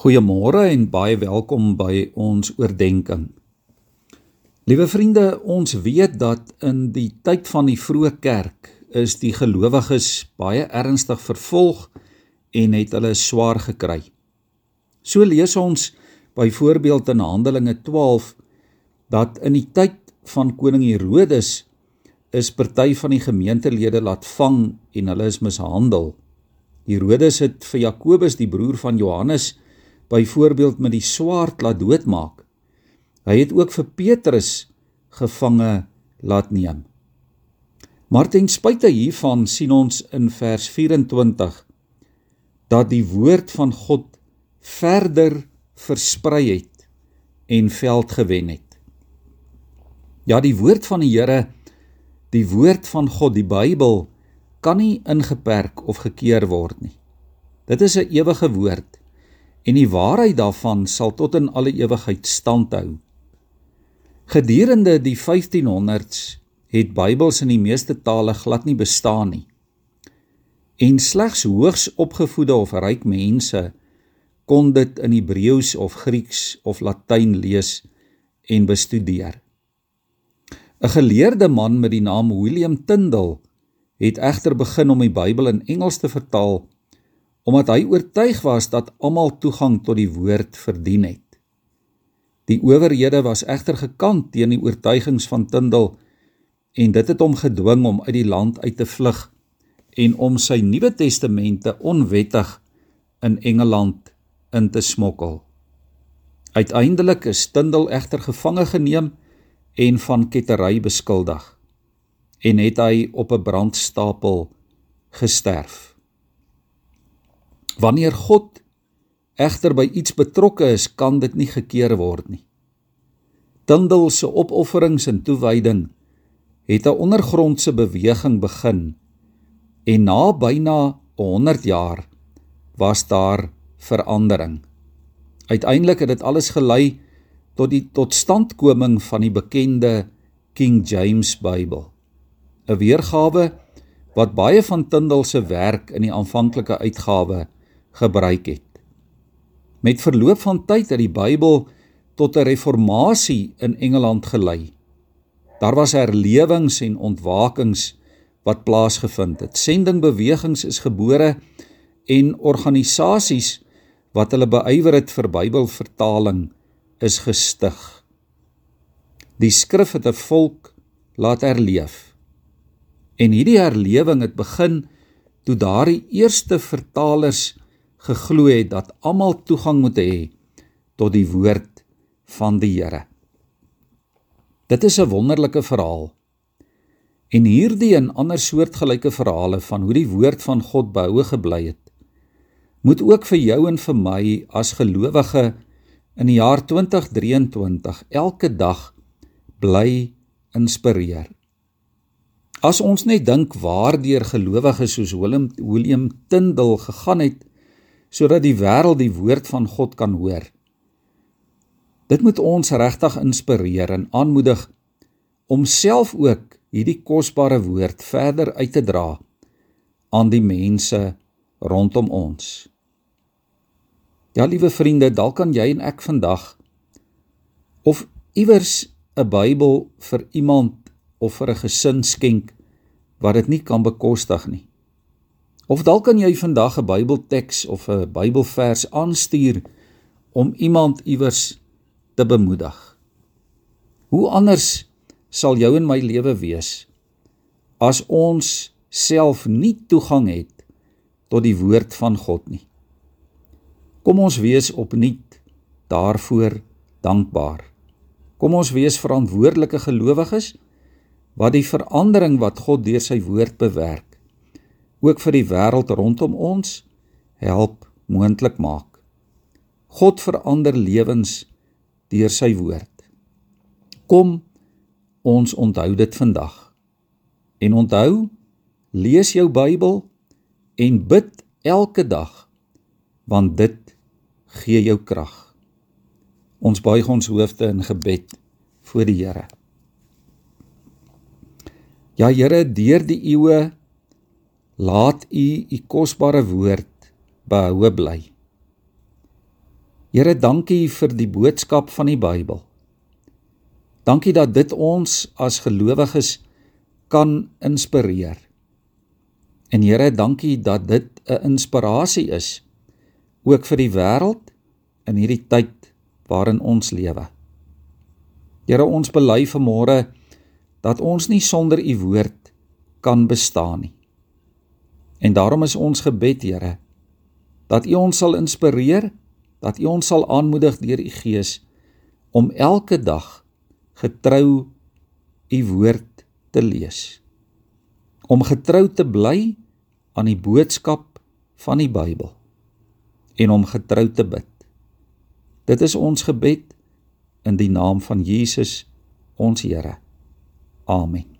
Goeiemôre en baie welkom by ons oordeenking. Liewe vriende, ons weet dat in die tyd van die vroeë kerk is die gelowiges baie ernstig vervolg en het hulle swaar gekry. So lees ons byvoorbeeld in Handelinge 12 dat in die tyd van koning Herodes is party van die gemeentelede laat vang en hulle is mishandel. Herodes het vir Jakobus, die broer van Johannes, byvoorbeeld met die swaard laat doodmaak. Hy het ook vir Petrus gevange laat neem. Maar ten spyte hiervan sien ons in vers 24 dat die woord van God verder versprei het en veld gewen het. Ja, die woord van die Here, die woord van God, die Bybel kan nie ingeperk of gekeer word nie. Dit is 'n ewige woord en die waarheid daarvan sal tot in alle ewigheid standhou. Gedurende die 1500s het Bybels in die meeste tale glad nie bestaan nie. En slegs hoogs opgevoede of ryk mense kon dit in Hebreëus of Grieks of Latyn lees en bestudeer. 'n Geleerde man met die naam William Tyndale het egter begin om die Bybel in Engels te vertaal omdat hy oortuig was dat almal toegang tot die woord verdien het. Die owerhede was egter gekant teen die oortuigings van Tindal en dit het hom gedwing om uit die land uit te vlug en om sy Nuwe Testamente onwettig in Engeland in te smokkel. Uiteindelik is Tindal egter gevange geneem en van kettery beskuldig en het hy op 'n brandstapel gesterf. Wanneer God egter by iets betrokke is, kan dit nie gekeer word nie. Tindal se opofferings en toewyding het 'n ondergrondse beweging begin en na byna 100 jaar was daar verandering. Uiteindelik het dit alles gelei tot die totstandkoming van die bekende King James Bybel. 'n Weergawe wat baie van Tindal se werk in die aanvanklike uitgawe gebruik het. Met verloop van tyd het die Bybel tot 'n reformatie in Engeland gelei. Daar was herlewings en ontwakings wat plaasgevind het. Sendingbewegings is gebore en organisasies wat hulle beywer het vir Bybelvertaling is gestig. Die skrif het 'n volk laat herleef. En hierdie herlewing het begin toe daardie eerste vertalers geglo het dat almal toegang moet hê tot die woord van die Here. Dit is 'n wonderlike verhaal. En hierdie en ander soortgelyke verhale van hoe die woord van God behoue gebly het, moet ook vir jou en vir my as gelowige in die jaar 2023 elke dag bly inspireer. As ons net dink waardeur gelowiges soos Willem William Tyndale gegaan het sodat die wêreld die woord van God kan hoor. Dit moet ons regtig inspireer en aanmoedig om self ook hierdie kosbare woord verder uit te dra aan die mense rondom ons. Ja, liewe vriende, dalk kan jy en ek vandag of iewers 'n Bybel vir iemand of vir 'n gesin skenk wat dit nie kan bekostig nie. Of dalk kan jy vandag 'n Bybelteks of 'n Bybelvers aanstuur om iemand iewers te bemoedig. Hoe anders sal jou en my lewe wees as ons self nie toegang het tot die woord van God nie. Kom ons wees opnuut daarvoor dankbaar. Kom ons wees verantwoordelike gelowiges wat die verandering wat God deur sy woord bewerk ook vir die wêreld rondom ons help moontlik maak. God verander lewens deur sy woord. Kom ons onthou dit vandag. En onthou, lees jou Bybel en bid elke dag want dit gee jou krag. Ons buig ons hoofde in gebed voor die Here. Ja Here, deur die eeue laat u u kosbare woord behoue bly. Here, dankie vir die boodskap van die Bybel. Dankie dat dit ons as gelowiges kan inspireer. En Here, dankie dat dit 'n inspirasie is ook vir die wêreld in hierdie tyd waarin ons lewe. Here, ons bely vanmôre dat ons nie sonder u woord kan bestaan nie. En daarom is ons gebed, Here, dat U ons sal inspireer, dat U ons sal aanmoedig deur U Gees om elke dag getrou U woord te lees. Om getrou te bly aan die boodskap van die Bybel en om getrou te bid. Dit is ons gebed in die naam van Jesus, ons Here. Amen.